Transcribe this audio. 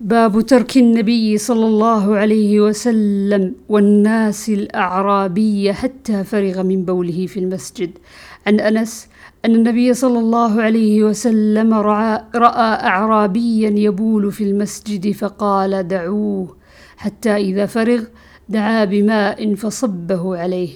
باب ترك النبي صلى الله عليه وسلم والناس الأعرابي حتى فرغ من بوله في المسجد. عن أنس أن النبي صلى الله عليه وسلم رأى, رأى أعرابيا يبول في المسجد فقال دعوه حتى إذا فرغ دعا بماء فصبه عليه.